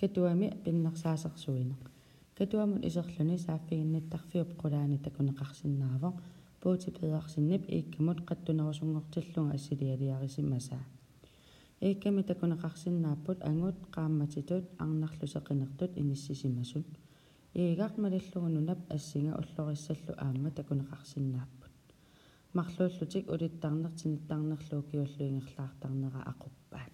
катуами пиннерсаасерсуинеq катуамут исерлүни сааффигиннаттарфиуп qulaani такунеқарсиннаавоq puuti pedersinip iikkamut qattунерусунгортиллунга ассилиалиарисимасаа иикками такунеқарсиннааппут ангут qaammatitut арнарлусеқинертут иниссисимасут иигаармалиллугунунап ассинга уллориссаллу аама такунеқарсиннааппут марлууллутик улиттарнертиниттарнерлуу киуллуингерлаартарнера ақуппаат